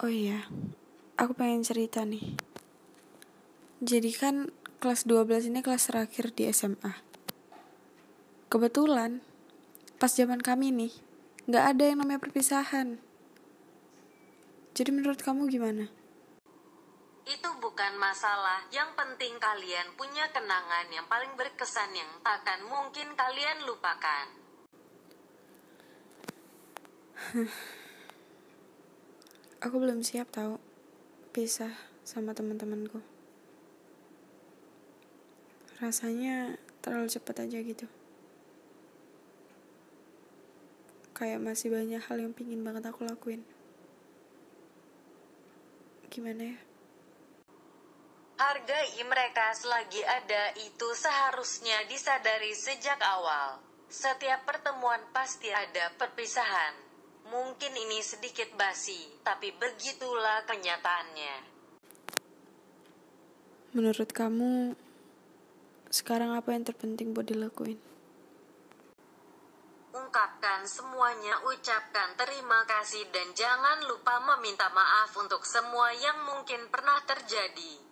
Oh iya, aku pengen cerita nih. Jadi kan kelas 12 ini kelas terakhir di SMA. Kebetulan, pas zaman kami nih, nggak ada yang namanya perpisahan. Jadi menurut kamu gimana? Itu bukan masalah. Yang penting kalian punya kenangan yang paling berkesan yang takkan mungkin kalian lupakan. Aku belum siap tahu pisah sama teman-temanku. Rasanya terlalu cepat aja gitu. Kayak masih banyak hal yang pingin banget aku lakuin. Gimana ya? Hargai mereka selagi ada itu seharusnya disadari sejak awal. Setiap pertemuan pasti ada perpisahan. Mungkin ini sedikit basi, tapi begitulah kenyataannya. Menurut kamu, sekarang apa yang terpenting buat dilakuin? Ungkapkan semuanya, ucapkan terima kasih dan jangan lupa meminta maaf untuk semua yang mungkin pernah terjadi.